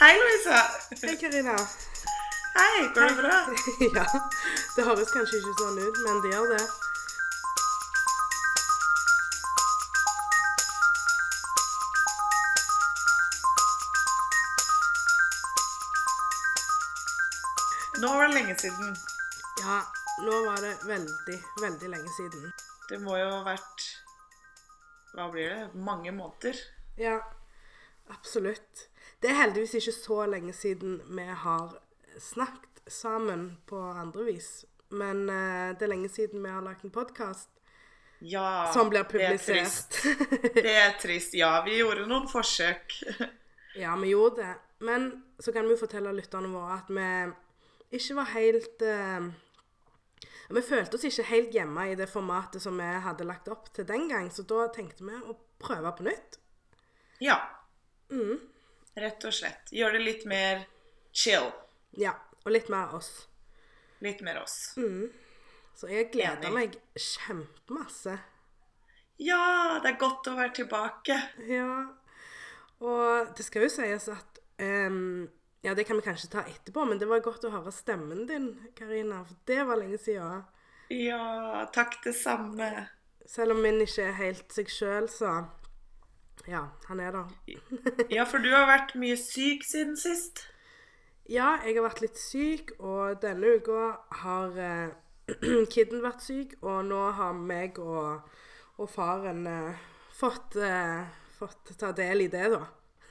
Hei, Louisa. Hei, Karina. Hei, går det bra? ja, det høres kanskje ikke sånn ut, men det gjør det. Nå var det lenge siden. Ja, nå var det veldig, veldig lenge siden. Det må jo ha vært Hva blir det? Mange måneder. Ja, absolutt. Det er heldigvis ikke så lenge siden vi har snakket sammen på andre vis. Men uh, det er lenge siden vi har lagt en podkast Ja, som blir det er trist. Det er trist. Ja, vi gjorde noen forsøk. ja, vi gjorde det. Men så kan vi jo fortelle lytterne våre at vi ikke var helt uh, Vi følte oss ikke helt hjemme i det formatet som vi hadde lagt opp til den gang, så da tenkte vi å prøve på nytt. Ja. Mm. Rett og slett. Gjør det litt mer chill. Ja, og litt mer oss. Litt mer oss. Så jeg gleder Enig. meg kjempemasse. Ja, det er godt å være tilbake. Ja. Og det skal jo sies at um, Ja, det kan vi kanskje ta etterpå, men det var godt å høre stemmen din, Karina. For det var lenge siden. Ja, takk det samme. Selv om min ikke er helt seg sjøl, så Ja, han er der. Ja, for du har vært mye syk siden sist. Ja, jeg har vært litt syk, og denne uka har eh, kidden vært syk, og nå har meg og, og faren eh, fått, eh, fått ta del i det, da.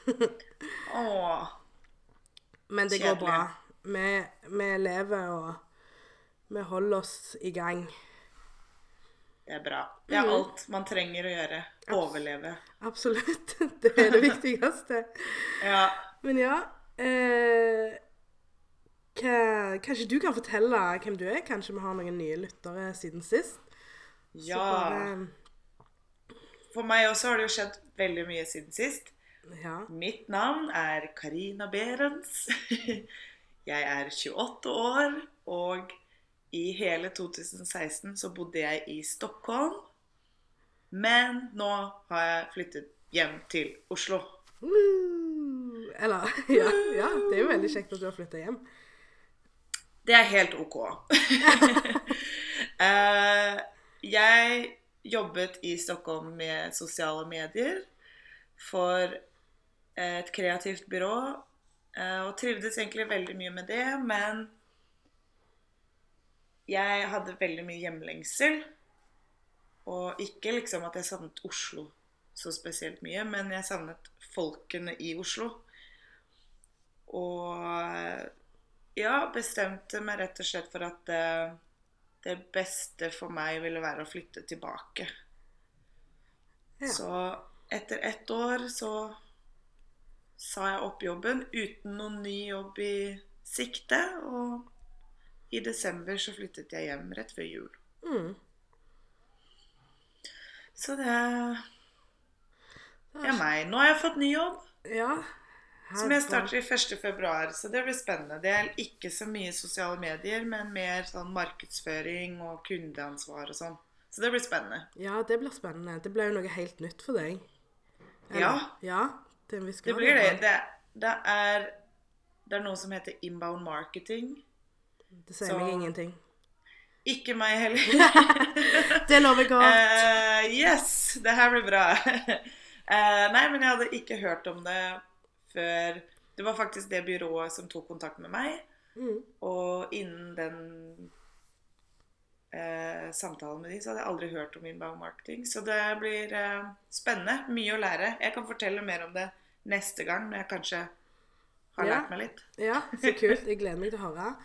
Åh, Men det går bra. Vi, vi lever, og vi holder oss i gang. Det er bra. Det er alt man trenger å gjøre. Overleve. Absolutt. Det er det viktigste. Ja. Men ja eh, hva, Kanskje du kan fortelle hvem du er? Kanskje vi har noen nye lyttere siden sist? Ja. bare, For meg også har det jo skjedd veldig mye siden sist. ja. Mitt navn er Karina Berens. Jeg er 28 år, og i hele 2016 så bodde jeg i Stockholm. Men nå har jeg flyttet hjem til Oslo. Eller ja, ja, det er jo veldig kjekt at du har flytta hjem. Det er helt OK. Eh, jeg jobbet i Stockholm med sosiale medier for et kreativt byrå. eh, Og trivdes egentlig veldig mye med det, men jeg hadde veldig mye hjemlengsel. Og ikke liksom at jeg savnet Oslo så spesielt mye, men jeg savnet folkene i Oslo. Og ja, bestemte meg rett og slett for at det, det beste for meg ville være å flytte tilbake. Ja. Så etter ett år så sa jeg opp jobben uten noen ny jobb i sikte. Og i desember så flyttet jeg hjem rett før jul. Mm. Så det er meg. Nå har jeg fått ny jobb. Ja. Som jeg starter i 1. februar, så det blir spennende. Det er ikke så mye sosiale medier, men mer sånn markedsføring og kundeansvar og sånn. Så det blir spennende. Ja, det blir spennende. Det blir jo noe helt nytt for deg. Ja. Ja, til Det blir det. Det, det, er, er noe som heter inbound marketing. Det sier så- meg ingenting. Ikke meg heller. Det lover godt. Uh, yes, det her blir bra. uh, nei, men jeg hadde ikke hørt om det før Det var faktisk det byrået som tok kontakt med meg. Mm. Og innen den uh, samtalen med de, så hadde jeg aldri hørt om inbound marketing. Så det blir spennende. Mye å lære. Jeg kan fortelle mer om det neste gang når jeg kanskje har Ja. lært meg litt. Ja, så kult. Jeg gleder meg til å høre.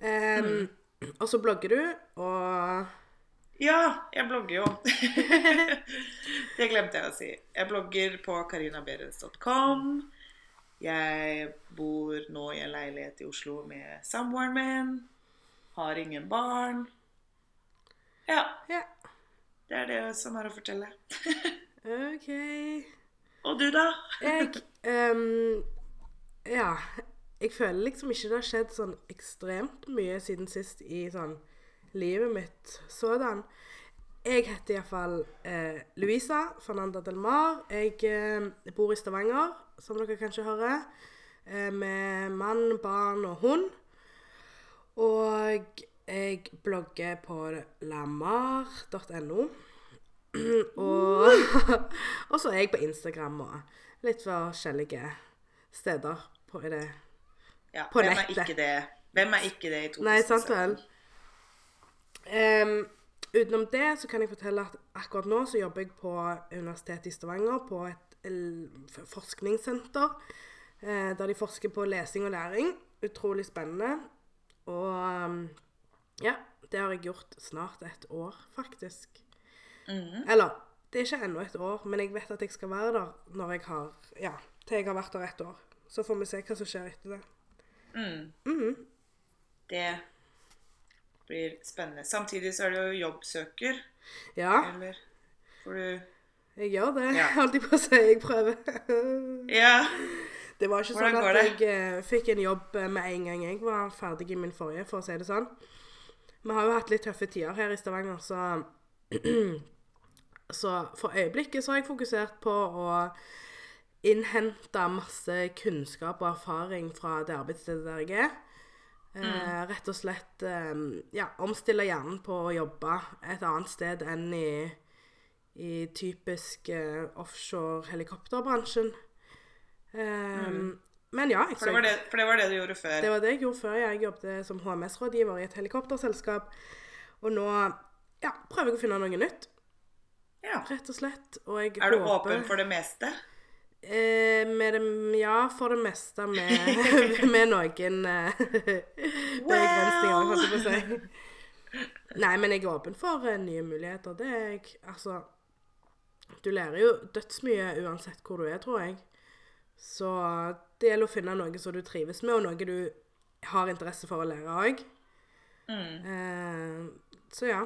Em, Mm. Og så blogger du, og Ja, jeg blogger jo. det glemte jeg å si. Jeg blogger på KarinaBeres.com Jeg bor nå i en leilighet i Oslo med samboeren min. Har ingen barn. Ja, Ja. det er det som er å fortelle. OK. Og du, da? Jeg um, Ja. Jeg føler liksom ikke det har skjedd sånn ekstremt mye siden sist i sånn livet mitt sådan. Jeg heter iallfall eh, Louisa Fernanda Del Mar. Jeg eh, bor i Stavanger, som dere kanskje hører. eh, med mann, barn og hund. Og jeg blogger på lamar.no. Og, og så er jeg på Instagram og litt forskjellige steder på det. Ja, På hvem er ikke det? Hvem er ikke det i 2017? Nei, sant vel? Um, utenom det så kan jeg fortelle at akkurat nå så jobber jeg på Universitetet i Stavanger på et forskningssenter. uh, der de forsker på lesing og læring. Utrolig spennende. Og um, ja, det har jeg gjort snart et år, faktisk. Mm. Eller, det er ikke ennå et år, men jeg vet at jeg skal være der når jeg har Ja, til jeg har vært der et år. Så får vi se hva som skjer etter det. Mm. Mhm. Det blir spennende. Samtidig så er du jo jobbsøker, Ja, eller? får du jeg gjør det. Ja. Alltid på å si. Jeg prøver. Ja. Det var ikke Hvordan sånn at jeg eh, fikk en jobb eh, med en gang jeg var ferdig i min forrige, for å si det sånn. Vi har jo hatt litt tøffe tider her i Stavanger, så Så for øyeblikket så har jeg fokusert på å innhente masse kunnskap og erfaring fra det arbeidsstedet der jeg er. Eh, rett og slett eh, ja, omstille hjernen på å jobbe et annet sted enn i, i typisk eh, offshore helikopterbransjen. Mm. Men ja, jeg For det, var det, for det var det du gjorde før. det var det jeg gjorde før. Jeg jobbet som HMS-rådgiver i et helikopterselskap. Og nå ja, prøver jeg å finne noe nytt, Ja. rett og slett. Og jeg Er du håper åpen for det meste? Eh, med det, ja, for det meste med, med noen eh, begrensninger, holdt jeg på å si. Nei, men jeg er åpen for eh, nye muligheter. Det er jeg. Altså Du lærer jo dødsmye uansett hvor du er, tror jeg. Så det gjelder å finne noe som du trives med, og noe du har interesse for å lære òg. Mm. Eh, så ja.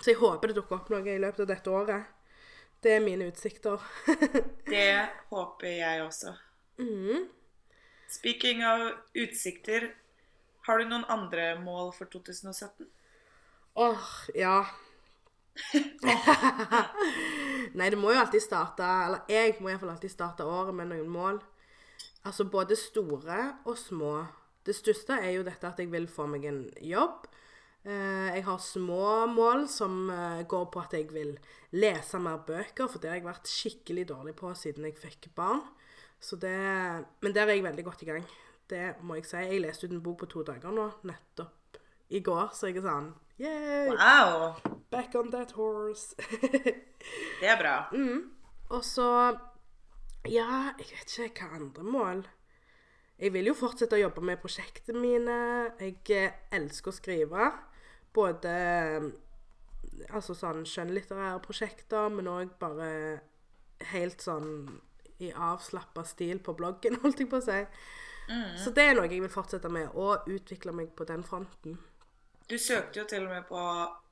Så jeg håper det dukker opp noe i løpet av dette året. Det er mine utsikter. Det håper jeg også. Mm. Speaking av utsikter, har du noen andre mål for 2017? Åh, ja. Nei, det må jo alltid starte Eller jeg må iallfall alltid starte året med noen mål. Altså både store og små. Det største er jo dette at jeg vil få meg en jobb. Eh, jeg har små mål som eh, går på at jeg vil lese mer bøker, for det har jeg vært skikkelig dårlig på siden jeg fikk barn. Så det, men der er jeg veldig godt i gang. Det må jeg si. Jeg leste ut en bok på to dager nå, nettopp i går, så jeg er sånn Yeah! Wow! Back on that horse. Det er bra. Og så Ja, jeg vet ikke hva andre mål. Jeg vil jo fortsette å jobbe med prosjektene mine. Jeg eh, elsker å skrive. Både eh, altså sånn skjønnlitterære prosjekter, men òg bare helt sånn i avslappa stil på bloggen, holdt jeg på å si. Så det er noe jeg vil fortsette med, og utvikle meg på den fronten. Du søkte jo til og med på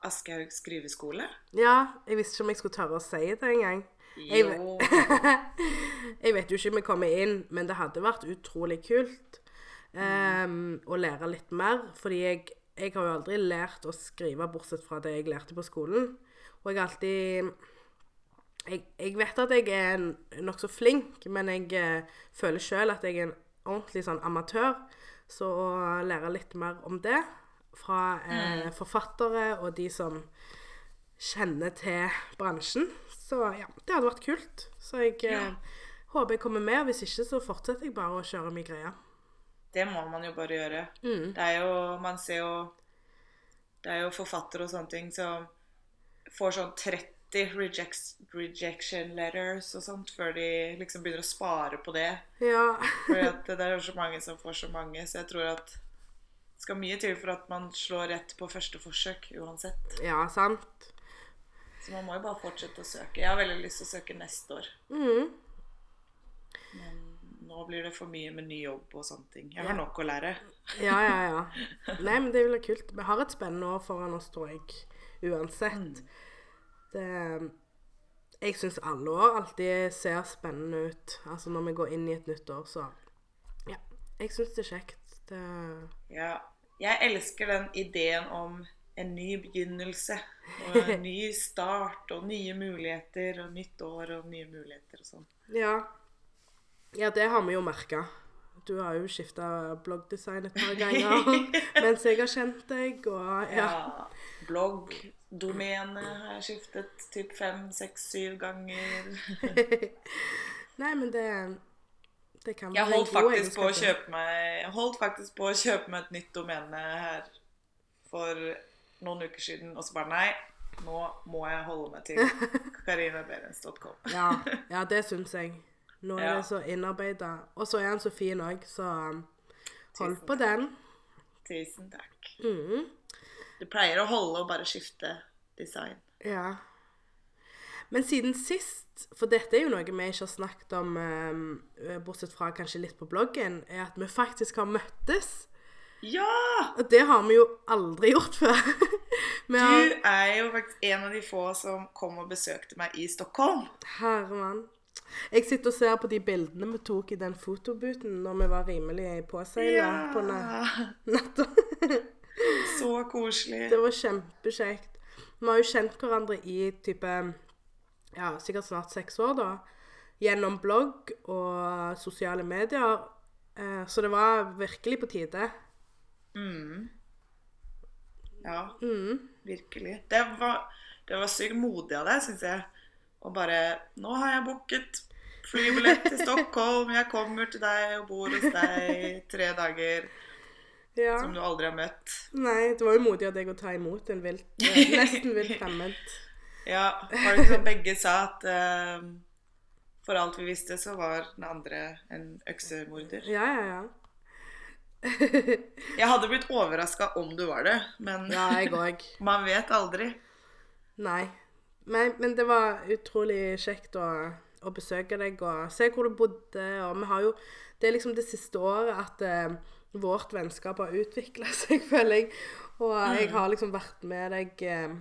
Aschehoug skriveskole. Ja, jeg visste ikke om jeg skulle tørre å si det engang. Jeg- Jo. jeg vet jo ikke om jeg kommer inn, men det hadde vært utrolig kult ehm, å lære litt mer. Fordi jeg, jeg har jo aldri lært å skrive, bortsett fra det jeg lærte på skolen. Og jeg har alltid Jeg, jeg vet at jeg er nokså flink, men jeg eh, føler sjøl at jeg er en ordentlig sånn amatør. Så å lære litt mer om det fra eh, forfattere og de som kjenner til bransjen. Så ja, det hadde vært kult. Så jeg eh, håper jeg kommer med. Hvis ikke, så fortsetter jeg bare å kjøre min greie. Det må man jo bare gjøre. Mm. Det er jo Man ser jo Det er jo forfattere og sånne ting som får sånn 30 rejects, rejection letters og sånt før de liksom begynner å spare på det. Ja. Fordi at det er så mange som får så mange, så jeg tror at det skal mye til for at man slår rett på første forsøk uansett. ja, sant. Så man må jo bare fortsette å søke. Jeg har veldig lyst til å søke neste år. Mm. Men nå blir det for mye med ny jobb og sånne ting. Jeg har nok å lære. Ja, ja, ja. Nei, men det blir kult. Vi har et spennende år foran oss, tror jeg. Uansett. Det Jeg syns alle år alltid ser spennende ut. Altså når vi går inn i et nytt år, så Ja. Jeg syns det er kjekt. Det Ja. Jeg elsker den ideen om en ny begynnelse. Og en ny start og nye muligheter og nytt år og nye muligheter og sånn. Ja. Ja, det har vi jo merka. Du har jo skifta bloggdesign et par ganger mens jeg har kjent deg, og ja. Ja. Bloggdomene har jeg skiftet typ fem, seks, syv ganger. Nei, men det Det kan Jeg holdt faktisk på å kjøpe meg Jeg holdt faktisk på å kjøpe meg et nytt domene her for noen uker siden, og så bare nei. Nå må jeg holde meg til karinaberens.com. Ja, ja, det syns jeg. Nå er Ja. det så innarbeida. Og så er han så fin òg, så um, hold Tusen på den. Tusen takk. Mm. Du pleier å holde og bare skifte design. Ja. Men siden sist, for dette er jo noe vi ikke har snakket om, eh, bortsett fra kanskje litt på bloggen, er at vi faktisk har møttes. Ja! Og det har vi jo aldri gjort før. har, Du er jo faktisk en av de få som kom og besøkte meg i Stockholm. Herremann. Jeg sitter og ser på de bildene vi tok i den fotobooten når vi var rimelig påseila på na- natta. Så koselig. Det var kjempekjekt. Vi har jo kjent hverandre i type ja, sikkert snart seks år, da. Gjennom blogg og sosiale medier. Eh, så det var virkelig på tide. Mm. Ja, Mm. virkelig. Det var, det var sykt modig av deg, syns jeg. Og bare Nå har jeg booket flybillett til Stockholm. Jeg kommer til deg og bor hos deg tre dager. Ja. Som du aldri har møtt. Nei, det var jo modig av deg å ta imot en vilt, eh, nesten vilt fremmed. Ja, var det ikke sånn begge sa at uh, for alt vi visste, så var den andre en øksemorder? Ja, ja, ja. Jeg hadde blitt overraska om du var det, men Ja, man vet aldri. Nei. Men, men det var utrolig kjekt å, å besøke deg og se hvor du bodde. Og vi har jo Det er liksom det siste året at eh, vårt vennskap har utvikla seg, føler jeg. Og jeg har liksom vært med deg eh,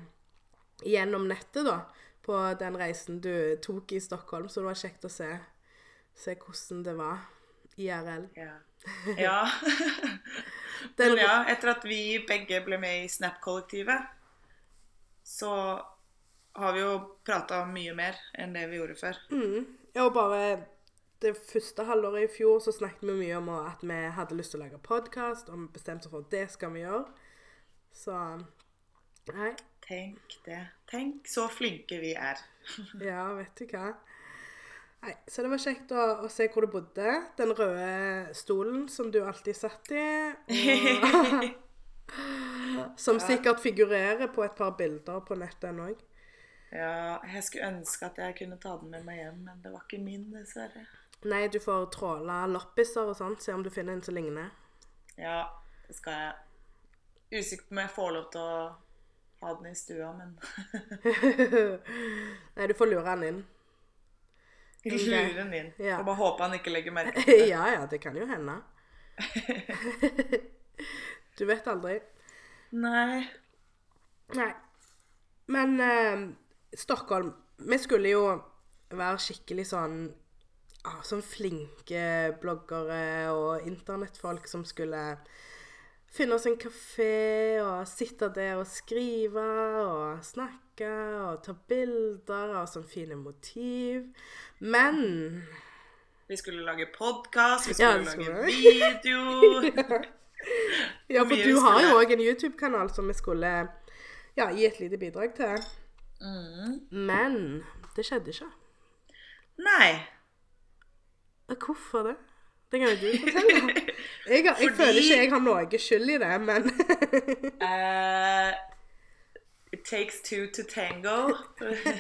gjennom nettet, da. På den reisen du tok i Stockholm. Så det var kjekt å se, se hvordan det var IRL. Ja. ja. Den- ja, etter at vi begge ble med i Snap-kollektivet, så har vi jo prata mye mer enn det vi gjorde før. Mm. Og bare det første halvåret i fjor så snakket vi mye om at vi hadde lyst til å lage podkast, og vi bestemte oss for at det skal vi gjøre. Så Nei. Tenk det. Tenk så flinke vi er. Ja, vet du hva. Nei, Så det var kjekt å, å se hvor du bodde. Den røde stolen som du alltid satt i. Og, som sikkert figurerer på et par bilder på nettet òg. Ja, jeg skulle ønske at jeg kunne ta den med meg hjem, men det var ikke min, dessverre. Nei, du får tråle loppiser og sånt, se om du finner en som ligner. Ja, det skal jeg. Usikker på om jeg får lov til å ha den i stua, men Nei, du får lure han inn. lure den inn. Ja. Og bare håpe han ikke legger merke til det. ja, ja, det kan jo hende. du vet aldri. Nei. Nei. Men eh, Stockholm Vi skulle jo være skikkelig sånn ah, Sånn flinke bloggere og internettfolk som skulle finne oss en kafé og sitte der og skrive og snakke og ta bilder av sånne fine motiv. Men Vi skulle lage podkast, vi skulle ja, skulle lage vi. video. Ja, for du har jo òg en YouTube-kanal som vi skulle ja, gi et lite bidrag til. Mm. Men det skjedde ikke. Nei. Hvorfor det? Det kan jo du fortelle. Jeg, jeg Fordi- føler ikke jeg har noe skyld i det, men uh, it takes two to tango.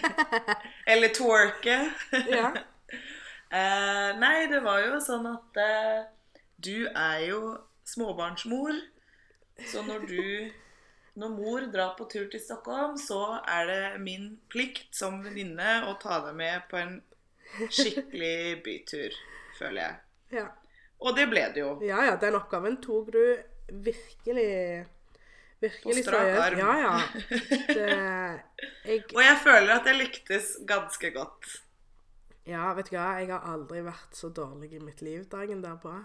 Eller twerke. Ja. uh, nei, det var jo sånn at uh, du er jo småbarnsmor. Så når du Når mor drar på tur til Stockholm, så er det min plikt som venninne å ta deg med på en skikkelig bytur, føler jeg. ja. Og det ble det jo. ja, ja, den oppgaven tok du virkelig Virkelig På strak arm. Ja, ja. Det, jeg, Og jeg føler at jeg lyktes ganske godt. ja, vet du hva, jeg har aldri vært så dårlig i mitt liv dagen derpå.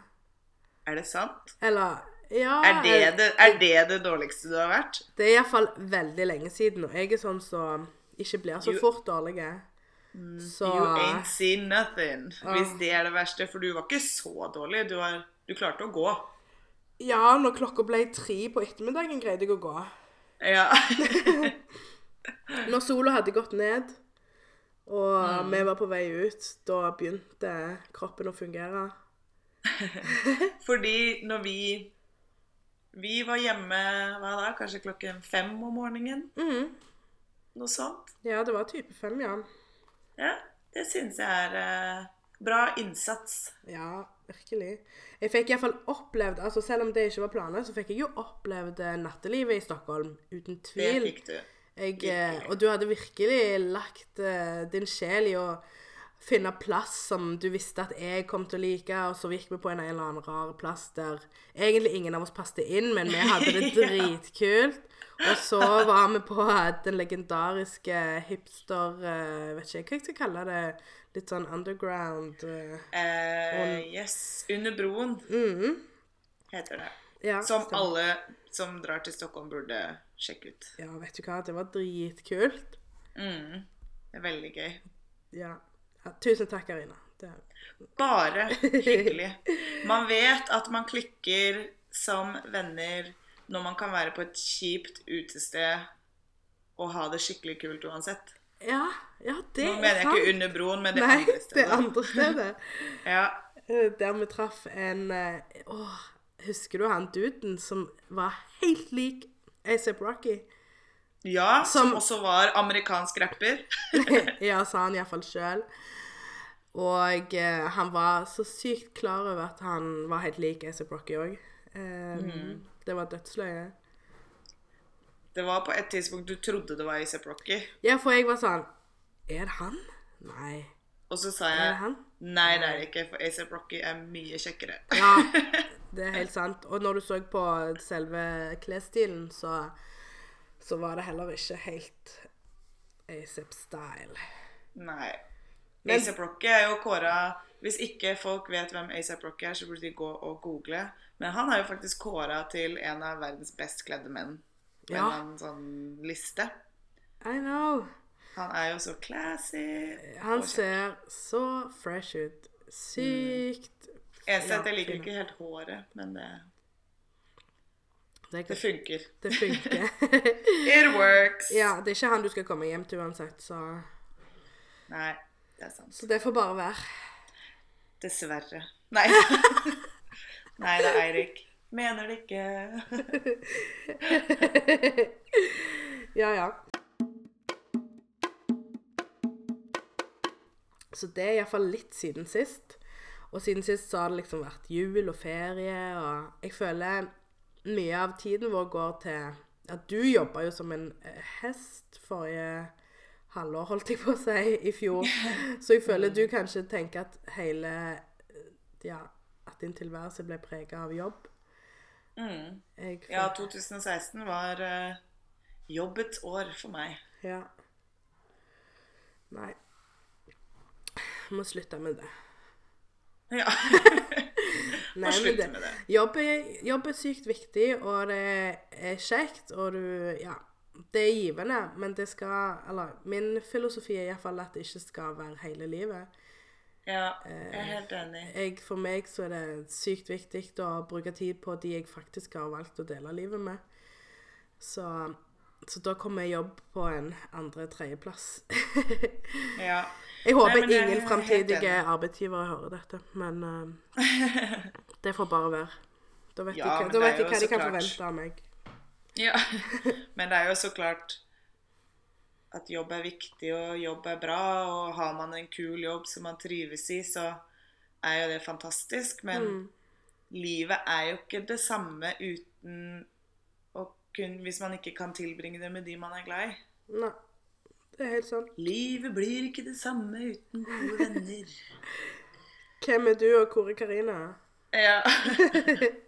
Er det sant? Eller ja Er det det, er det det dårligste du har vært? Det er iallfall veldig lenge siden, og jeg er sånn som ikke blir så you, fort dårlig. Så You ain't seen nothing. Hvis Ah. det er det verste. For du var ikke så dårlig. Du, var, du klarte å gå. Ja, når klokka ble tre på ettermiddagen, greide jeg å gå. Ja. Når sola hadde gått ned, og Mm. vi var på vei ut, da begynte kroppen å fungere. Fordi når vi Vi var hjemme hva da? Kanskje klokken fem om morgenen? Mhm. Noe sånt. Ja, det var type fem, ja. Ja, det syns jeg er eh, bra innsats. Ja, virkelig. Jeg fikk iallfall opplevd altså Selv om det ikke var planlagt, så fikk jeg jo opplevd eh, nattelivet i Stockholm. Uten tvil. Det fikk du. Jeg, eh, og du hadde virkelig lagt eh, din sjel i å finne plass som du visste at jeg kom til å like, og så gikk vi på en eller annen rar plass der egentlig ingen av oss passet inn, men vi hadde det dritkult. Og så var vi på den legendariske hipster uh, Vet ikke hva jeg skal kalle det. Litt sånn underground uh, uh, yes. Under broen mhm. heter det. Ja, Som stemmer. alle som drar til Stockholm, burde sjekke ut. Ja, vet du hva. Det var dritkult. Mm. Det er veldig gøy. Ja. Ja. Tusen takk, Karina. Det Bare hyggelig. Man vet at man klikker som venner når man kan være på et kjipt utested og ha det skikkelig kult uansett. Ja, ja, det Nå er mener jeg sant. ikke under broen, men det Nei, andre det andre stedet. Ja. Eh, Der vi traff en Å, Åh, husker du han duden som var helt lik ASAP Rocky? Ja, som Som- også var amerikansk rapper. ja, sa han iallfall sjøl. Og eh, han var så sykt klar over at han var helt lik Asa Brocky òg. Det var dødsløye. Det var på et tidspunkt du trodde det var A$AP Rocky, Ja, for jeg var sånn Er det han? Nei. og så sa det jeg nei, det er det ikke, for A$AP Rocky er mye kjekkere. Ja, det er helt sant. Og når du så på selve klesstilen, så, så var det heller ikke helt ASAP-style. Nei. A$AP Rocky er jo kåra Hvis ikke folk vet hvem A$AP Rocky er, så burde de gå og google. Men han er jo faktisk kåra til en av verdens best kledde menn. På en Ja. eller annen sånn liste. I know. Han er jo så classy. Han ser så fresh ut. Sykt Eneste er at jeg liker ikke helt håret, men det, Det, det funker. det funker. It works! ja, det er ikke han du skal komme hjem til uansett, så Nei, det er sant. Så det får bare være. Dessverre. Nei. Nei, det er Eirik. Mener det ikke. Ja, ja. Så det er iallfall litt siden sist. Og siden sist så har det liksom vært jul og ferie, og jeg føler mye av tiden vår går til at du jobba jo som en eh, hest forrige halvår, holdt jeg på å si, i fjor. Så jeg føler du kanskje tenker at hele eh, Ja, at din tilværelse ble prega av jobb. Mm. Jeg Ja, 2016 var uh, jobbets år for meg. Ja. Nei. Jeg må slutte med det. Ja. Nei, Og slutte med det. Jobb er, jobb er sykt viktig, og det er kjekt, og du Ja. Det er givende, men det skal Eller min filosofi er iallfall at det ikke skal være hele livet. Ja, jeg er helt enig. Jeg, for meg så er det sykt viktig å bruke tid på de jeg faktisk har valgt å dele livet med. Så, så da kommer jobb på en andre-tredjeplass. Ja. Jeg håper Nei, ingen fremtidige arbeidsgivere hører dette, men uh, det får bare være. Da vet, Ja, jeg, da vet jeg hva de kan klart. forvente av meg. ja. Men det er jo så klart at jobb er viktig, og jobb er bra, og har man en kul jobb som man trives i, så er jo det fantastisk. Men Mm. livet er jo ikke det samme uten å kun, Hvis man ikke kan tilbringe det med de man er glad i. Nei, det er helt sant. Livet blir ikke det samme uten gode venner. Hvem er du og hvor er Karina? Ja.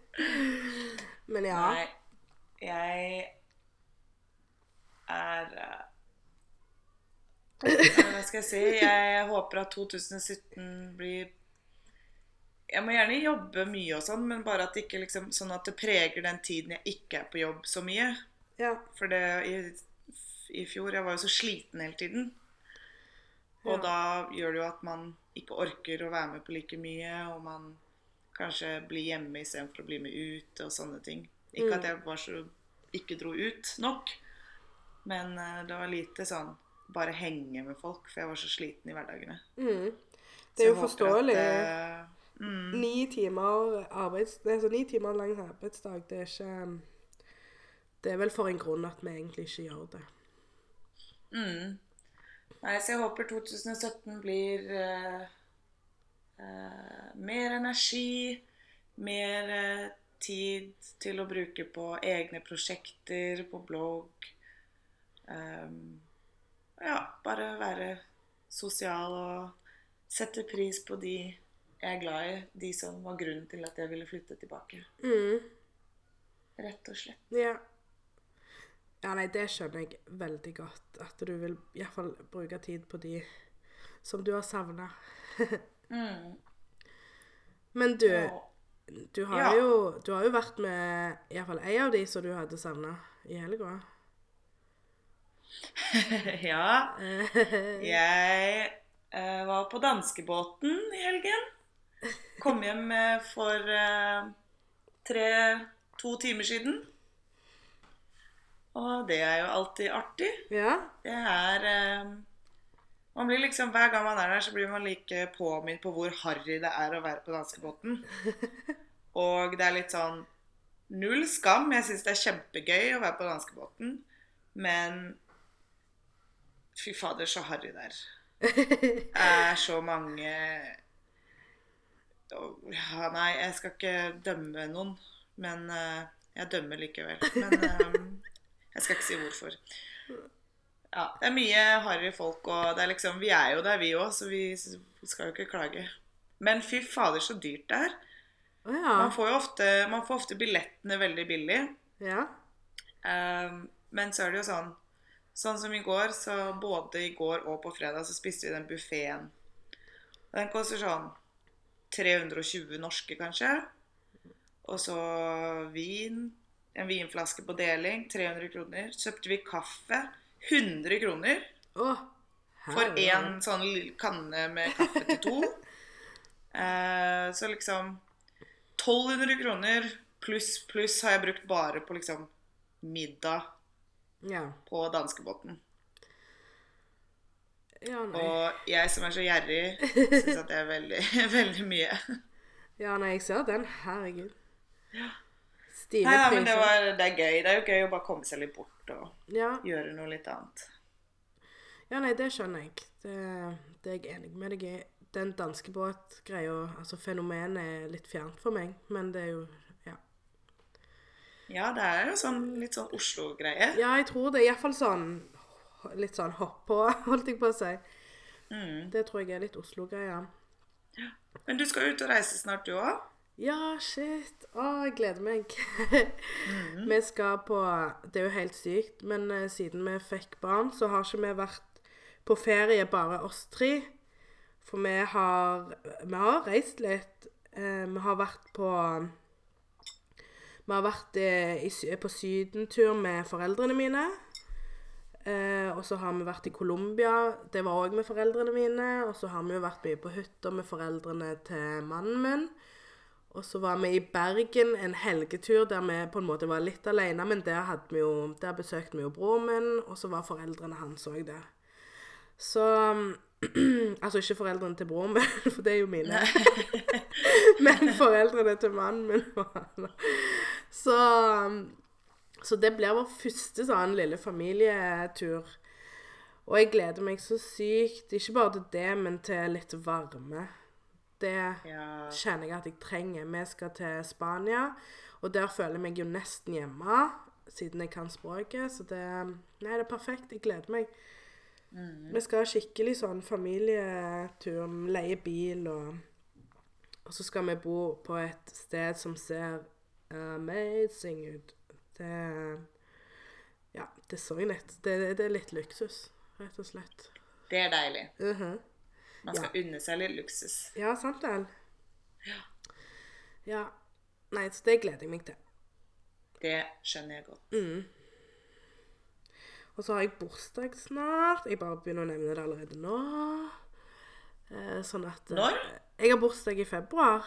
Men ja. Nei, jeg er eh, Hva skal jeg si? Jeg håper at 2017 blir Jeg må gjerne jobbe mye og sånn, men bare at det ikke liksom Sånn at det preger den tiden jeg ikke er på jobb så mye. Ja. For det i, fjor Jeg var jo så sliten hele tiden. Og Ja. da gjør det jo at man ikke orker å være med på like mye, og man kanskje blir hjemme istedenfor å bli med ut og sånne ting. Ikke Mm. at jeg var så ikke dro ut nok, men eh, det var lite sånn bare henge med folk, for jeg var så sliten i hverdagene. Mm. Det er jo forståelig. At, uh, mm, Ni timer arbeids... Er ni timer lang arbeidsdag, det er ikke Det er vel for en grunn at vi egentlig ikke gjør det. Mm. Nei, så jeg håper 2017 blir uh, uh, mer energi, mer uh, tid til å bruke på egne prosjekter, på blogg. Um, ja, bare være sosial og sette pris på de jeg er glad i. De som var grunnen til at jeg ville flytte tilbake. Mm. Rett og slett. Ja. Ja, nei, det skjønner jeg veldig godt. At du vil iallfall bruke tid på de som du har savna. Mm. Men du, du har, Ja. jo, du har jo vært med iallfall ei av de som du hadde savna i helga. ja. Jeg uh, var på danskebåten i helgen. Kom hjem eh, for uh, tre, to timer siden. Og det er jo alltid artig. Ja? Det er eh, man blir liksom, Hver gang man er der, så blir man like påminnet på hvor harry det er å være på danskebåten. Og det er litt sånn Null skam. Jeg syns det er kjempegøy å være på danskebåten. Men fy fader, så harry det er. Det er så mange ja, Nei, jeg skal ikke dømme noen. Men eh, jeg dømmer likevel. Men eh, jeg skal ikke si hvorfor. Ja, det er mye harry folk, og det er liksom Vi er jo der, vi òg, så vi skal jo ikke klage. Men fy fader, så dyrt det er. Ja. Man får jo ofte, man får ofte billettene veldig billig. Ja. Um, men så er det jo sånn Sånn som i går, så både i går og på fredag så spiste vi den buffeen. Den koster sånn 320 norske, kanskje. Og så vin. En vinflaske på deling. 300 kroner. Så kjøpte vi kaffe. 100 kroner. Oh, For én sånn kanne med kaffe til to. Eh, så liksom 1200 kroner pluss pluss har jeg brukt bare på liksom middag Ja. på danskebåten. Ja. Og jeg som er så gjerrig, syns at det er veldig, veldig mye. Ja, nei, jeg ser den. Herregud. Ja. Stive Nei, nei, men det, var, det er gøy. Det er jo gøy å bare komme seg litt bort og Ja. gjøre noe litt annet. ja, nei, det skjønner jeg. Det, det er jeg enig med deg i. Den danskebåtgreia, altså fenomenet, er litt fjernt for meg. Men det er jo Ja. Ja, det er jo sånn litt sånn Oslo-greie. Ja, jeg tror det iallfall sånn Litt sånn hopp på, holdt jeg på å si. Mm. Det tror jeg er litt Oslo-greia. Men du skal ut og reise snart, du òg? Ja, shit. Å, jeg gleder meg. Mhm. Vi skal på Det er jo helt sykt, men eh, siden vi fikk barn, så har ikke vi vært på ferie bare oss tre. For vi har Vi har reist litt. Eh, vi har vært på Vi har vært eh, i, på sydentur med foreldrene mine. Eh, og så har vi vært i Colombia. Det var òg med foreldrene mine. Og så har vi jo vært mye på hytta med foreldrene til mannen min. Og så var vi i Bergen en helgetur der vi på en måte var litt alene, men der, hadde vi jo, der besøkte vi jo broren min, og så var foreldrene hans òg der. Så Altså ikke foreldrene til broren min, for det er jo mine. men foreldrene til mannen min. så, så det blir vår første sånn lille familietur. Og jeg gleder meg så sykt, ikke bare til det, men til litt varme. Det Ja. kjenner jeg at jeg trenger. Vi skal til Spania, og der føler jeg meg jo nesten hjemme, siden jeg kan språket. Så det Nei, det er perfekt. Jeg gleder meg. Vi skal ha skikkelig sånn familietur, leie bil og Og så skal vi bo på et sted som ser amazing ut. Det Ja, det så jeg nett. Det, det er litt luksus, rett og slett. Det er deilig. Mhm. Man skal unne seg litt luksus. Ja, sant vel? Ja. ja. Nei, så det gleder jeg meg til. Det skjønner jeg godt. Mm. Og så har jeg bursdag snart. Jeg bare begynner å nevne det allerede nå. Eh, sånn at eh, Når? Jeg har bursdag i februar.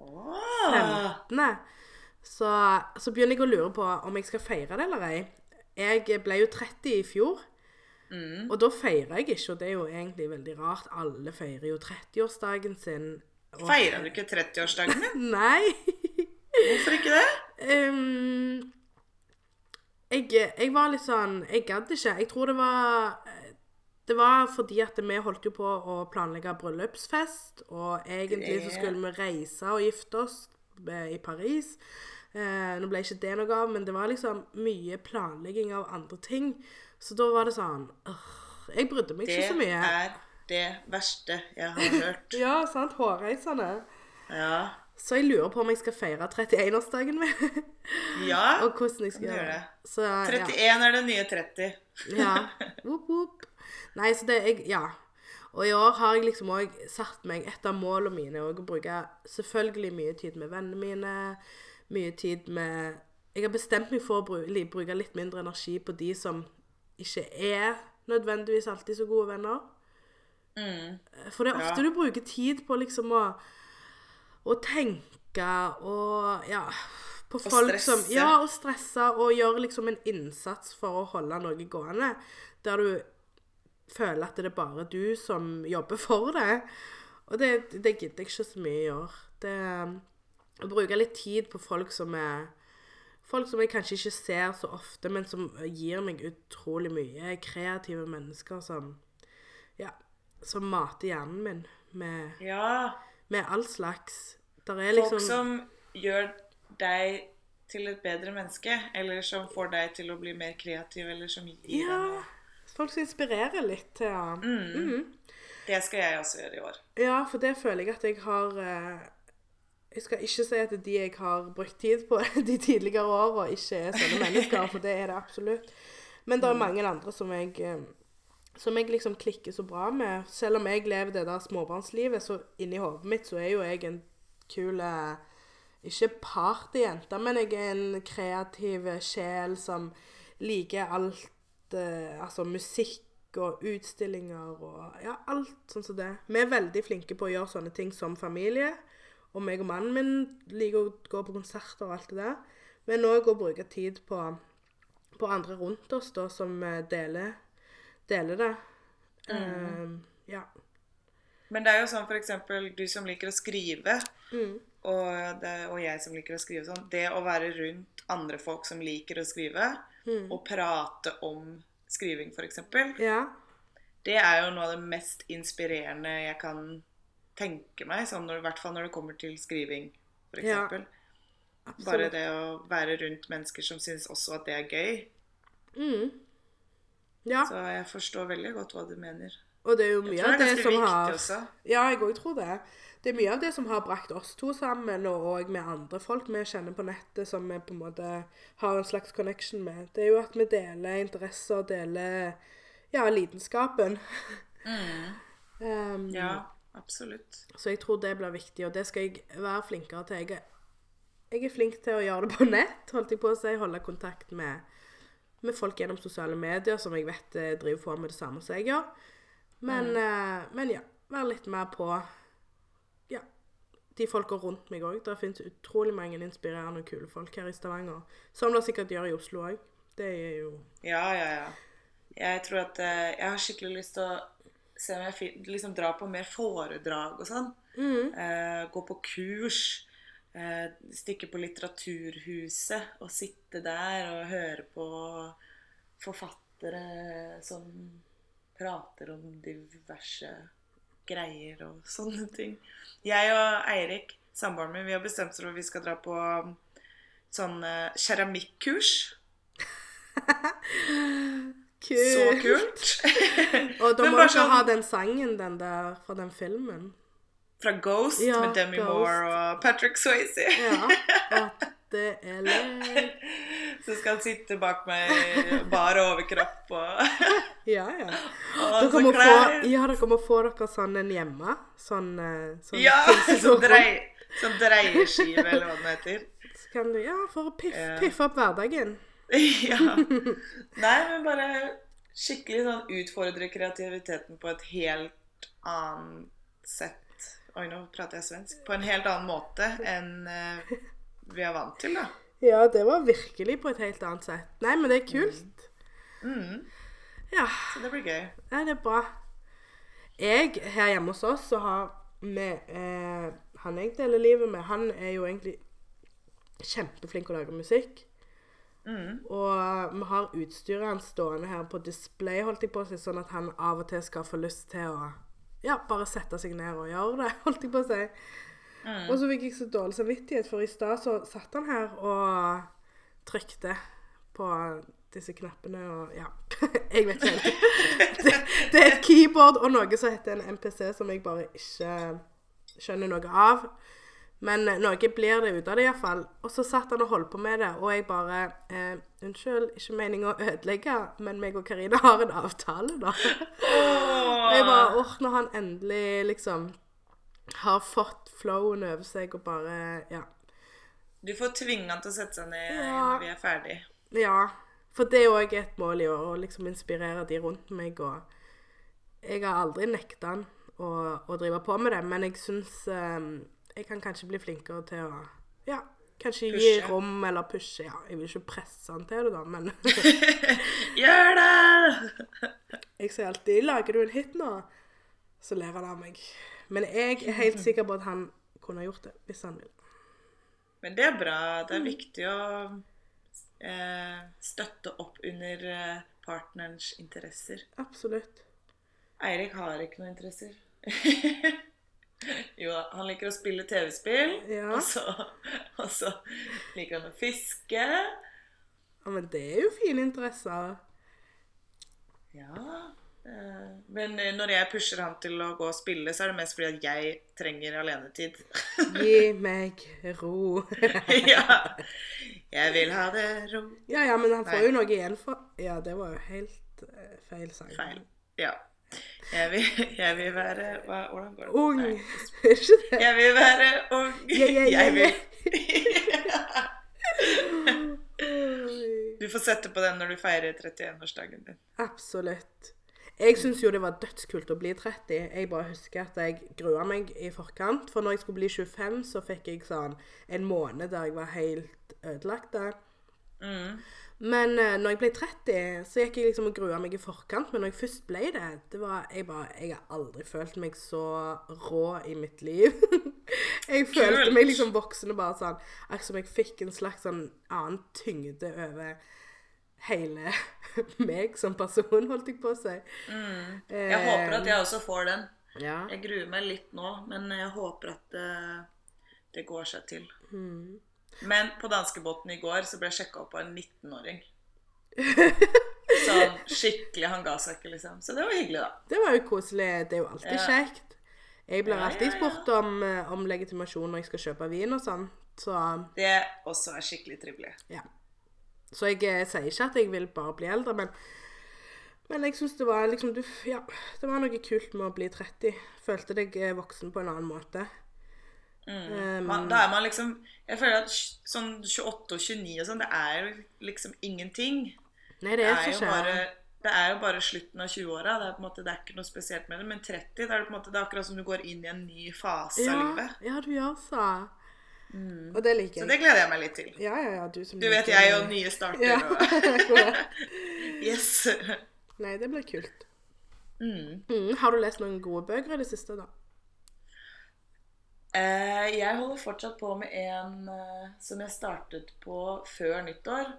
Åh. 15. Så, så begynner jeg å lure på om jeg skal feire det eller ei. Jeg ble jo 30 i fjor. Og da feirer jeg ikke, og det er jo egentlig veldig rart. Alle feirer jo 30-årsdagen sin. Og- Feirer du ikke 30-årsdagen din? Nei. Hvorfor ikke det? Um, jeg, jeg var litt sånn Jeg gadd ikke. Jeg tror det var Det var fordi at vi holdt jo på å planlegge bryllupsfest, og egentlig så skulle vi reise og gifte oss i Paris. Uh, nå ble ikke det noe av, men det var liksom mye planlegging av andre ting. Så da var det sånn øh, Jeg brydde meg ikke så mye. Det er det verste jeg har hørt. Ja, sant. Hårreisende. Ja. Så jeg lurer på om jeg skal feire 31-årsdagen min. Ja. og hvordan jeg skal gjøre gjøre det. Så, ja. 31 er det nye 30. Ja. Whoop, whoop. Nei, så det jeg, Ja. Og i år har jeg liksom òg satt meg Et av målene mine er å bruke selvfølgelig mye tid med vennene mine. Mye tid med Jeg har bestemt meg for å bruke litt mindre energi på de som ikke er nødvendigvis alltid så gode venner. For det er ofte Ja. du bruker tid på liksom å å tenke og ja På folk som stresse. Ja, og stresse og gjøre liksom en innsats for å holde noe gående. Der du føler at det er bare du som jobber for det. Og det, det gidder jeg ikke så mye å gjøre. Det Å bruke litt tid på folk som er Folk som jeg kanskje ikke ser så ofte, men som gir meg utrolig mye. Kreative mennesker som Ja, som mater hjernen min med, Ja. med all slags. Er Folk liksom som gjør deg til et bedre menneske, eller som får deg til å bli mer kreativ, eller som gir deg Ja. noe. Folk som inspirerer litt til ja. mm. mm. Det skal jeg også gjøre i år. Ja, for det føler jeg at jeg har eh, Jeg skal ikke si at de jeg har brukt tid på de tidligere åra, ikke er sånne mennesker, for det er det absolutt. Men det er mange andre som jeg eh, som jeg liksom klikker så bra med. Selv om jeg lever det der småbarnslivet, så inni hodet mitt så er jo jeg en kul eh, Ikke partyjente, men jeg er en kreativ sjel som liker alt eh, Altså musikk og utstillinger og ja, alt sånn som det. Vi er veldig flinke på å gjøre sånne ting som familie. Og meg og mannen min liker å gå på konserter og alt det der. Men òg å bruke tid på, på andre rundt oss da, som eh, deler, deler det. Eh, ja. Men det er jo sånn eksempel du som liker å skrive, Mm. og, det, og jeg som liker å skrive sånn. Det å være rundt andre folk som liker å skrive, Mm. og prate om skriving f.eks., ja. det er jo noe av det mest inspirerende jeg kan tenke meg. Sånn når, I hvert fall når det kommer til skriving, f.eks. Ja. Absolutt. Bare det å være rundt mennesker som syns også at det er gøy. Mm. Ja. Så jeg forstår veldig godt hva du mener. Og det er jo mye av det det som har også. Ja, jeg òg tror det. Det er mye av det som har brakt oss to sammen, og med andre folk vi kjenner på nettet som vi på en måte har en slags connection med. Det er jo at vi deler interesser, deler ja, lidenskapen. Um, Ja, absolutt. Så jeg tror det blir viktig, og det skal jeg være flinkere til. Jeg er, jeg er flink til å gjøre det på nett, holdt jeg på å si. Holde kontakt med, med folk gjennom sosiale medier, som jeg vet eh, driver på med det samme som jeg gjør. Men, eh, men ja, være litt mer på ja, de folka rundt meg òg. Det finnes utrolig mange inspirerende og kule folk her i Stavanger. Som det sikkert gjør i Oslo òg. Det er jo Ja, ja, ja. Jeg tror at eh, jeg har skikkelig lyst til å se om jeg liksom dra på mer foredrag og sånn. Eh, gå på kurs. Eh, stikke på Litteraturhuset og sitte der og høre på forfattere som prater om diverse greier og sånne ting. Jeg og Eirik, samboeren min, vi har bestemt oss for at vi skal dra på sånn eh, keramikkurs. kult. Så kult! Og da må du ikke sånn- ha den sangen den der fra den filmen. Fra Ghost Ja, med Demi Ghost. Moore og Patrick Swayze. Ja. At det er lek. Så skal han sitte bak meg bare overkropp og, Ja, ja. Dere må, få, ja, dere må få dere sånn en hjemme. Sånn, eh, sånn Ja! Sånn drei, sånn dreieskive, eller hva den heter. Så kan du, ja, for å piff, piffe opp hverdagen. ja. Nei, men bare skikkelig sånn utfordre kreativiteten på et helt annet sett. Oi, nå prater jeg svensk. På en helt annen måte enn uh, vi er vant til, da. Ja, det var virkelig på et helt annet sett. Nei, men det er kult. Mm. Ja, Så det blir gøy. Ja, det er bra. Jeg, her hjemme hos oss, så har vi eh, Han jeg deler livet med, han er jo egentlig kjempeflink til å lage musikk. Mm. Og vi har utstyret hans stående her på display, holdt jeg på å si, sånn at han av og til skal få lyst til å ja, bare sette seg ned og gjøre det, holdt jeg på å si. Og så fikk jeg så dårlig samvittighet, for i stad så satt han her og trykte på disse knappene og ja. Jeg vet ikke helt. Det, det er et keyboard og noe som heter en MPC, som jeg bare ikke skjønner noe av. Men noe blir det ut av det iallfall. Og så satt han og holdt på med det, og jeg bare eh, Unnskyld, ikke meningen å ødelegge, men meg og Karina har en avtale, da. Og jeg bare åh, når han endelig liksom har fått flowen over seg og bare Ja. Du får tvinge han til å sette seg ned Ja. når vi er ferdig. Ja. For det er òg et mål i år, å liksom inspirere de rundt meg. Og jeg har aldri nekta han å, å drive på med det, men jeg syns eh, jeg kan kanskje bli flinkere til å Ja, kanskje gi rom eller pushe. Ja, jeg vil ikke presse han til det, da, men Gjør det! jeg sier alltid 'Lager du en hit nå?' Så ler han av meg. Men jeg er helt sikker på at han kunne gjort det hvis han vil. Men det er bra. Det er viktig å eh, støtte opp under eh, partnerens interesser. Absolutt. Eirik har ikke noen interesser. jo da, han liker å spille TV-spill, Ja. og, så, og så liker han å fiske. Ja, men det er jo fine interesser. Ja. eh, Men eh, når jeg pusher han til å gå og spille, så er det mest fordi at jeg trenger alenetid. Gi meg ro. ja. Jeg vil ha det ro. Ja, ja, men han får Nei. jo noe igjen for Ja, det var jo helt eh, feil sang. Feil. Ja. Jeg vil, jeg vil være hva, Hvordan går det? Ung. Nei. Er ikke det? Jeg vil være ung. Ja, ja, Jeg vil Du får sette på den når du feirer 31-årsdagen din. Absolutt. Jeg syns jo det var dødskult å bli 30. Jeg bare husker at jeg grua meg i forkant. For når jeg skulle bli 25, så fikk jeg sånn en måned der jeg var helt ødelagt. Mm. Men uh, når jeg ble 30, så gikk jeg liksom og grua meg i forkant. Men når jeg først ble det, det var, jeg, bare, jeg har aldri følt meg så rå i mitt liv. jeg følte Kult. meg liksom voksen og bare sånn Akkurat som jeg fikk en slags sånn annen tyngde over hele meg som person, holdt jeg på å si. Jeg håper at jeg også får den. Ja. Jeg gruer meg litt nå, men jeg håper at det, det går seg til. Mm. Men på danskebåten i går så ble jeg sjekka opp av en 19-åring. Sånn skikkelig Han ga seg ikke, liksom. Så det var hyggelig, da. Det var jo koselig. Det er jo alltid Ja. kjekt. Jeg blir Ja, alltid ja, ja. om, eh, om legitimasjon når jeg skal kjøpe vin og sånn. Så Det også er skikkelig trivelig. Ja. Så jeg jeg sier ikke at jeg vil bare bli eldre, men, men jeg syns det var liksom du, Ja, det var noe kult med å bli 30. Følte deg eh, voksen på en annen måte. Um, Man, da er man liksom Jeg føler at sånn 28 og 29 og sånn, det er jo liksom ingenting. nei, det Det er er, jo bare, det er jo bare slutten av 20-åra. Det, er på en måte- det er ikke noe spesielt med det. Men 30, det er på en måte, det er akkurat som du går inn i en ny fase Ja, av livet. ja, du gjør så. Og det liker Så det gleder jeg meg litt til. Ja, ja, ja, du som Du vet liker- jeg og nye starter Ja, og. Yes. Nei, det blir kult. Mm. Mm, har du lest noen gode bøker i det siste, da? Eh, jeg holder fortsatt på med en eh, som jeg startet på før nyttår.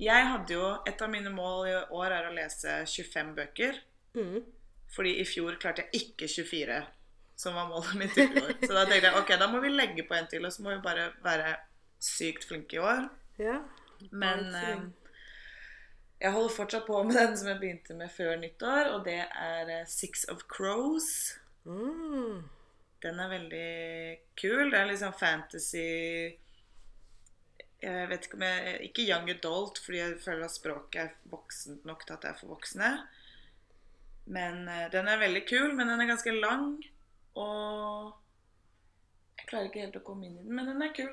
Jeg hadde jo, Et av mine mål i år er å lese 25 bøker. Mm. Fordi i fjor klarte jeg ikke 24, som var målet mitt i fjor. Så da tenkte jeg ok, da må vi legge på en til, og så må vi bare være sykt flinke i år. Ja. Men eh, jeg holder fortsatt på med den som jeg begynte med før nyttår, og det er Six of Crows. Mm. Den er veldig kul. Det er liksom fantasy Jeg vet ikke om jeg Ikke young adult, fordi jeg føler at språket er voksent nok til at det er for voksne. Men eh, den er veldig kul, men den er ganske lang. Og Jeg klarer ikke helt å komme inn i den, men den er kul.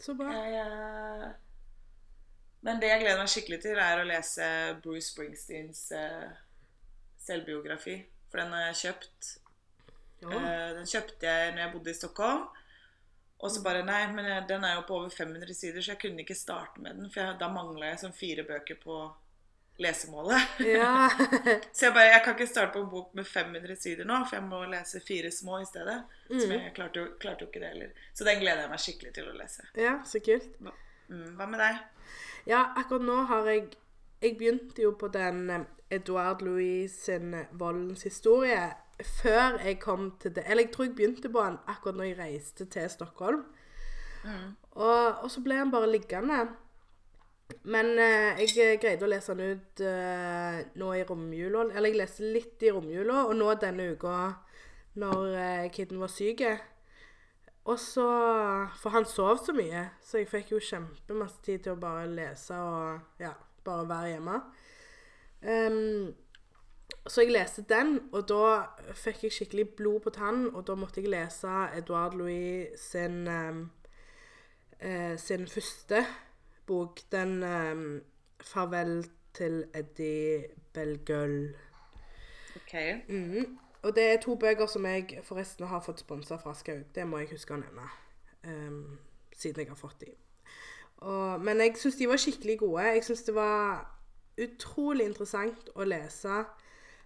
Så bra. Jeg, eh, Men det jeg gleder meg skikkelig til, er å lese Bruce Springsteens eh, selvbiografi. For den har jeg kjøpt. Eh, den kjøpte jeg når jeg bodde i Stockholm. Og så bare Nei, men eh, den er jo på over 500 sider, så jeg kunne ikke starte med den. For jeg, da mangla jeg sånn fire bøker på lesemålet. ja. Så jeg bare Jeg kan ikke starte på en bok med 500 sider nå, for jeg må lese fire små i stedet. Så Mm. jeg klarte jo, klarte jo ikke det heller. Så den gleder jeg meg skikkelig til å lese. ja, så kult. Mm, hva med deg? Ja, akkurat nå har jeg Jeg begynte jo på den eh, Edouard Louis sin eh, Voldens historie før jeg kom til det Eller jeg tror jeg begynte på den akkurat når jeg reiste til Stockholm. Og, og så ble han bare liggende. Men eh, jeg greide å lese den ut eh, nå i romjula. Eller jeg leste litt i romjula, og nå denne uka når eh, kiden var syk. Og så For han sov så mye, så jeg fikk jo kjempemasse tid til å bare lese og ja, bare være hjemme. Um, så jeg leste den, og da fikk jeg skikkelig blod på tann, og da måtte jeg lese Edouard Louis sin ehm, eh, sin første bok, den ehm, 'Farvel til Eddie Belgøl'. Ok. Mm. Og det er to bøker som jeg forresten har fått sponsa fra Skaug. Det må jeg huske å nevne. um, siden jeg har fått de. Og, men jeg syns de var skikkelig gode. Jeg syns det var utrolig interessant å lese.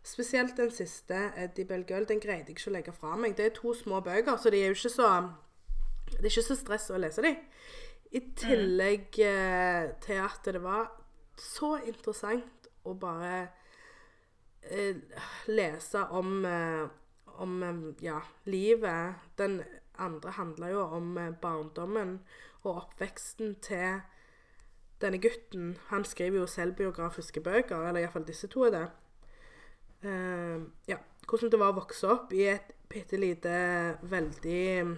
Spesielt den siste, Eddie Belgueul. Den greide jeg ikke å legge fra meg. Det er to små bøker, så de er jo ikke så Det er ikke så stress å lese de. I tillegg eh, til at det var så interessant å bare eh, lese om, eh, om eh, ja, livet. Den andre handler jo om eh, barndommen og oppveksten til denne gutten. Han skriver jo selvbiografiske bøker, eller iallfall disse to er det. Uh, ja, hvordan det var å vokse opp i et bitte lite, veldig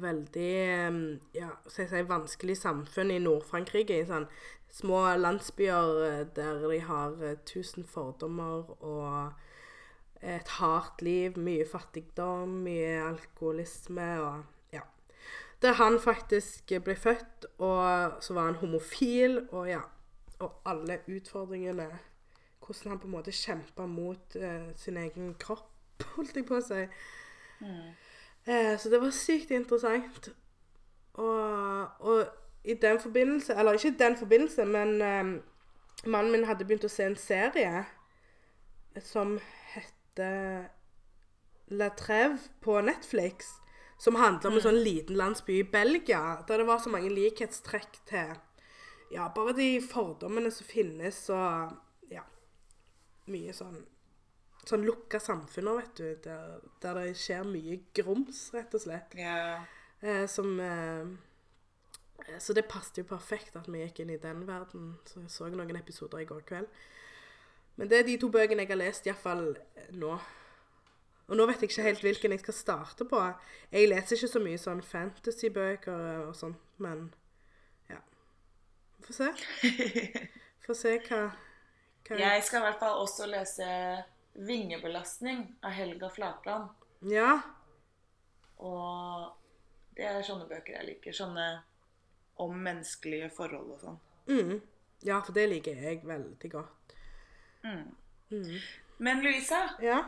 Veldig eh, ja, skal jeg si, vanskelig samfunn i Nord-Frankrike. I sånn små landsbyer eh, der de har eh, tusen fordommer og et hardt liv. Mye fattigdom, mye alkoholisme og ja. Der han faktisk ble født, og så var han homofil, og ja. Og alle utfordringene. Hvordan han på en måte kjempa mot eh, sin egen kropp, holdt jeg på å si. Eh, så det var sykt interessant. Og, og i den forbindelse Eller ikke i den forbindelse, men eh, mannen min hadde begynt å se en serie som heter La Treve på Netflix. Som handler om en sånn liten landsby i Belgia, der det var så mange likhetstrekk til ja, bare de fordommene som finnes, og ja Mye sånn sånn lukka samfunner, vet du, der, der det skjer mye grums, rett og slett. Ja. Eh, som eh, Så det passet jo perfekt at vi gikk inn i den verden. Så jeg så noen episoder i går kveld. Men det er de to bøkene jeg har lest, iallfall nå. Og nå vet jeg ikke helt hvilken jeg skal starte på. Jeg leser ikke så mye sånn fantasybøker og sånn, men ja. Vi får se. Får se hva, hva Jeg skal i hvert fall også lese 'Vingebelastning' av Helga Flatland. Ja. Og det er sånne bøker jeg liker. Sånne om menneskelige forhold og sånn. Mm. Ja, for det liker jeg veldig godt. Men Louisa, Ja.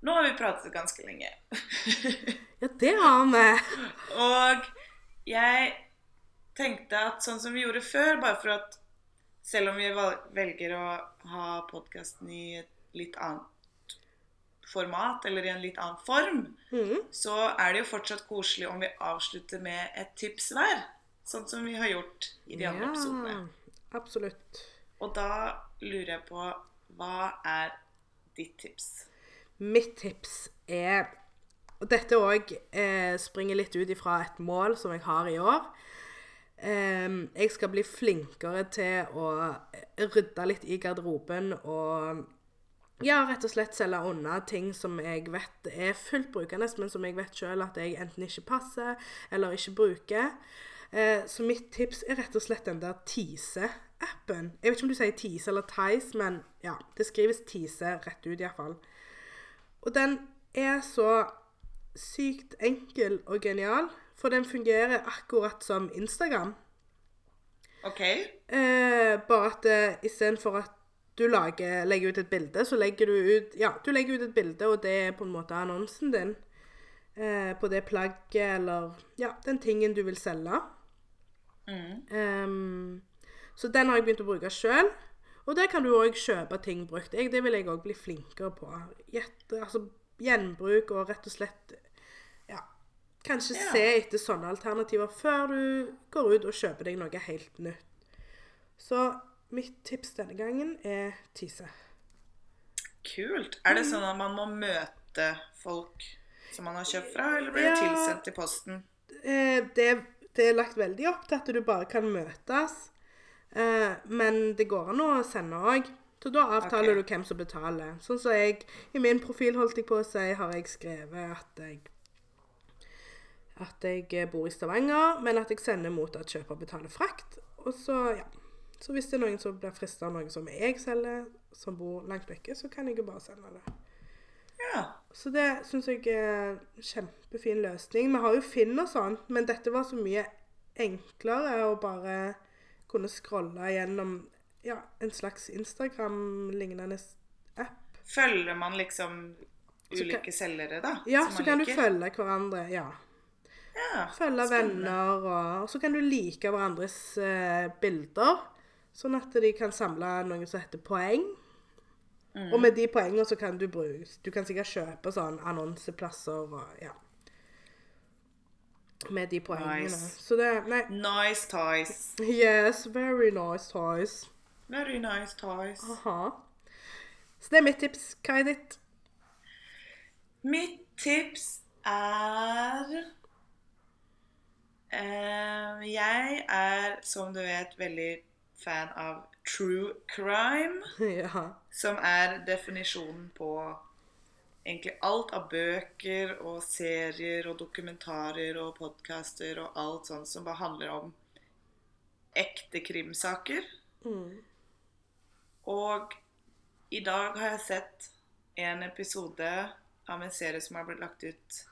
nå har vi pratet ganske lenge. Ja, det har vi. Og jeg tenkte at sånn som vi gjorde før, bare for at selv om vi velger å ha podkasten i et litt annet format, eller i en litt annen form, mm. så er det jo fortsatt koselig om vi avslutter med et tips hver. Sånn som vi har gjort i de andre episodene. absolutt. Og da lurer jeg på hva er ditt tips? Mitt tips er Og dette òg eh, springer litt ut ifra et mål som jeg har i år. Em, jeg skal bli flinkere til å rydde litt i garderoben og ja, rett og slett selge unna ting som jeg vet er fullt brukende, men som jeg vet sjøl at jeg enten ikke passer eller ikke bruker. Eh, så mitt tips er rett og slett den der Tise-appen. Jeg vet ikke om du sier Tise eller Tice, men ja, det skrives Tise rett ut iallfall. Og den er så sykt enkel og genial, for den fungerer akkurat som Instagram. OK. Eh, bare at eh, istedenfor at du lager, legger ut et bilde, så legger du ut Ja, du legger ut et bilde, og det er på en måte annonsen din eh, på det plagget eller Ja, den tingen du vil selge. Mm. Um, så den har jeg begynt å bruke sjøl. Og der kan du òg kjøpe ting brukt. Jeg, det vil jeg òg bli flinkere på. Gjette, altså gjenbruk og rett og slett Ja. Kanskje Ja. se etter sånne alternativer før du går ut og kjøper deg noe helt nytt. Så mitt tips denne gangen er Tise. Kult. Er det sånn at man må møte folk som man har kjøpt fra, eller blir det Ja. tilsendt i posten? det det, det er lagt veldig opp til at du bare kan møtes. Eh, men det går an å sende òg. Så da avtaler okay. du hvem som betaler. Sånn som jeg I min profil holdt jeg på å si, har jeg skrevet at jeg at jeg bor i Stavanger, men at jeg sender mot at kjøper betaler frakt. Og så, ja. Så hvis det er noen som blir frista av noe som jeg selger, som bor langt vekke, så kan jeg jo bare sende det. Ja. Så det syns jeg er en kjempefin løsning. Vi har jo Finn og sånn, men dette var så mye enklere å bare kunne scrolle gjennom ja, en slags Instagram-lignende app. Følger man liksom ulike kan- selgere, da? Ja, så kan kan du følge hverandre. ja. Ja, Følge spennende. venner, og, og så kan du like hverandres uh, bilder. Sånn at de kan samle noe som heter poeng. Mm. Og med de poengene så kan du bruke Du kan sikkert kjøpe sånn annonseplasser og ja. Med de poengene. Nice. Så det Nei. Nice toys. Yes, very nice toys. Very nice toys. Aha. Så det er mitt tips. Hva er ditt? Mitt tips er eh, Jeg er, som du vet, veldig fan av true crime. ja. Som er definisjonen på egentlig alt av bøker og serier og dokumentarer og podcaster og alt sånt som bare handler om ekte krimsaker. Mm. Og i dag har jeg sett en episode av en serie som har blitt lagt ut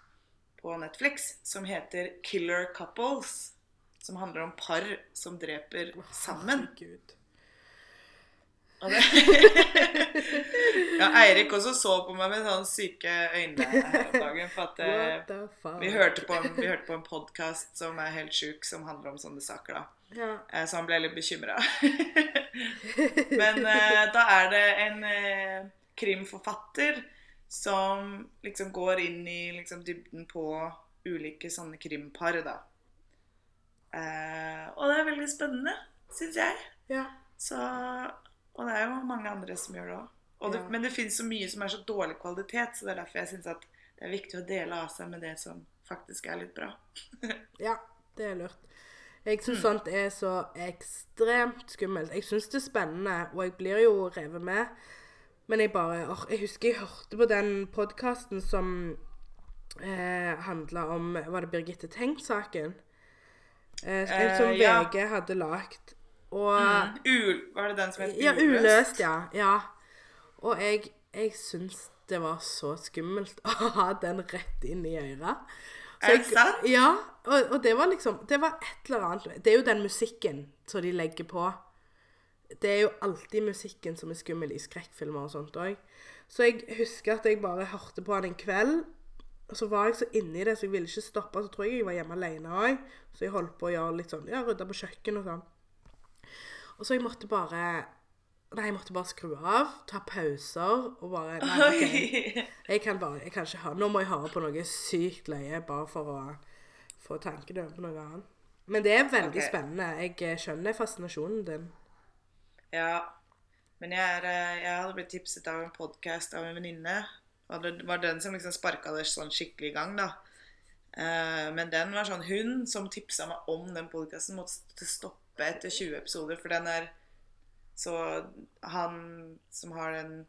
på Netflix, som heter Killer Couples. Som handler om par som dreper sammen. Og det ja, Eirik også så på meg med sånne syke øyne her om dagen. For at eh, vi hørte på en, vi hørte på en podkast som er helt sjuk, som handler om sånne saker. da. Ja. Eh, Så han ble litt bekymra. Men eh, da er det en krimforfatter som liksom går inn i liksom dybden på ulike sånne krimpar, da. Eh, og det er veldig spennende, syns jeg. ja. Så, og det er jo mange andre som gjør det òg. Ja. Men det fins så mye som er så dårlig kvalitet, så det er derfor jeg syns at det er viktig å dele av seg med det som faktisk er litt bra. Ja, det er lurt. Jeg syns sånt er så ekstremt skummelt. Jeg syns det er spennende, og jeg blir jo revet med. Men jeg bare or, Jeg husker jeg hørte på den podkasten som eh, handla om Var det Birgitte Tengt-saken? Eh, en som Eh, ja. VG hadde lagd. Og Mm. Ul, var det den som het ja, uløst, ja. ja. Og jeg, jeg syns det var så skummelt å ha den rett inn i øret. Så Er det sant? Ja. Og, og det var liksom Det var et eller annet Det er jo den musikken som de legger på. Det er jo alltid musikken som er skummel i skrekkfilmer og sånt òg. Så jeg husker at jeg bare hørte på den en kveld. Og så var jeg så inni det, så jeg ville ikke stoppe. Så tror jeg jeg var hjemme alene òg. Så jeg holdt på å gjøre litt sånn Ja, rydda på kjøkkenet og sånn. Og så jeg måtte bare Nei, jeg måtte bare skru av, ta pauser og bare Nei, okay. Jeg kan bare Jeg kan ikke høre Nå må jeg høre på noe sykt løye bare for å få tankene over på noe annet. Men det er veldig okay. spennende. Jeg skjønner fascinasjonen din. Ja. Men jeg, er, eh, jeg hadde blitt tipset av en podkast av en venninne. Det var den som liksom sparka det sånn skikkelig i gang, da. Eh, Men den var sånn Hun som tipsa meg om den podkasten, måtte stoppe etter 20 episoder, for den er Så han som har den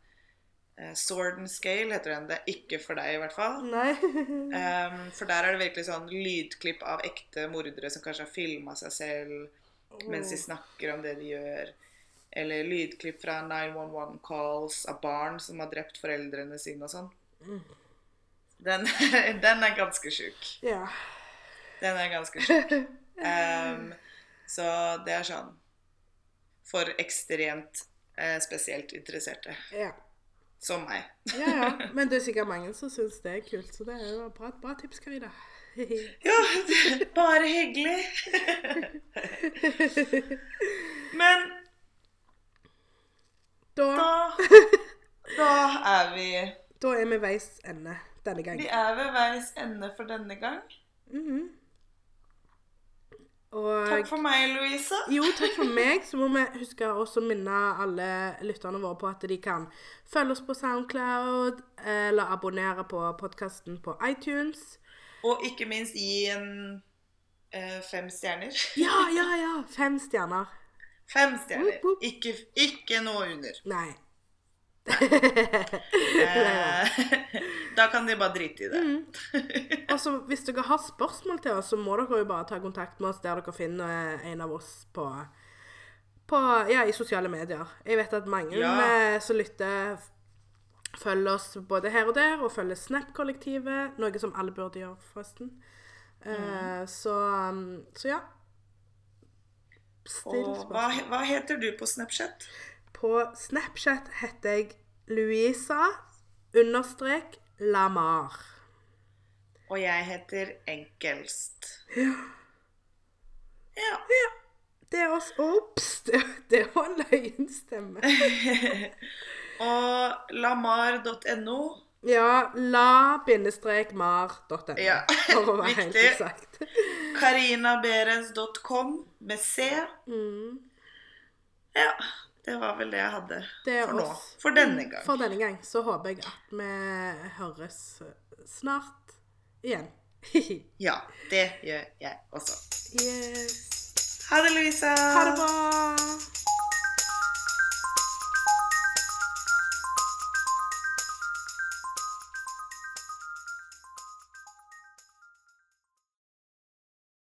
eh, Sword and Scale, heter den. Det er ikke for deg, i hvert fall. Um, for der er det virkelig sånn lydklipp av ekte mordere som kanskje har filma seg selv mens de snakker om det de gjør. Eller lydklipp fra 911 calls av barn som har drept foreldrene sine og sånn. Den, den er ganske sjuk. ja. Den er ganske sjuk. Um, så det er sånn for ekstremt eh, spesielt interesserte. Ja. Som meg. ja, ja. Men det er sikkert mange som syns det er kult, så det er jo bra, bra tips, Karina. Ja, bare hyggelig. Men Da, da Da er vi da er vi veis ende denne gang. Vi er ved veis ende for denne gang. Mhm. Og Takk for meg, Louise. Jo, takk for meg. Så må vi huske også å minne alle lytterne våre på at de kan følge oss på Soundcloud, eller abonnere på podkasten på iTunes. Og ikke minst gi en eh, fem stjerner. Ja, ja, ja! Fem stjerner. Fem stjerner. Ikke, ikke noe under. Nei. Eh, da kan de bare drite i det. Mm. Altså, hvis dere har spørsmål til oss, så må dere jo bare ta kontakt med oss der dere finner en av oss på, på ja, i sosiale medier. Jeg vet at mange Ja. eh, som lytter, følger oss både her og der, og følger Snap-kollektivet, noe som alle burde gjøre, forresten. Eh, så, um, så ja. Still hva, hva heter du på Snapchat? På Snapchat heter jeg Louisa understrek Lamar. Og jeg heter Enkelst. Ja. Ja. Det er oss. Ops! Det, det var løgnstemme. Og lamar.no. Ja, la-mar.no. Ja, For å være helt eksakt. Karinaberens.com med C. Mm. Ja, det var vel det jeg hadde Det for nå. For denne gang. For denne gang så håper jeg at vi høres snart igjen. Ja, det gjør jeg også. yes. Ha det, Louisa. Ha det bra.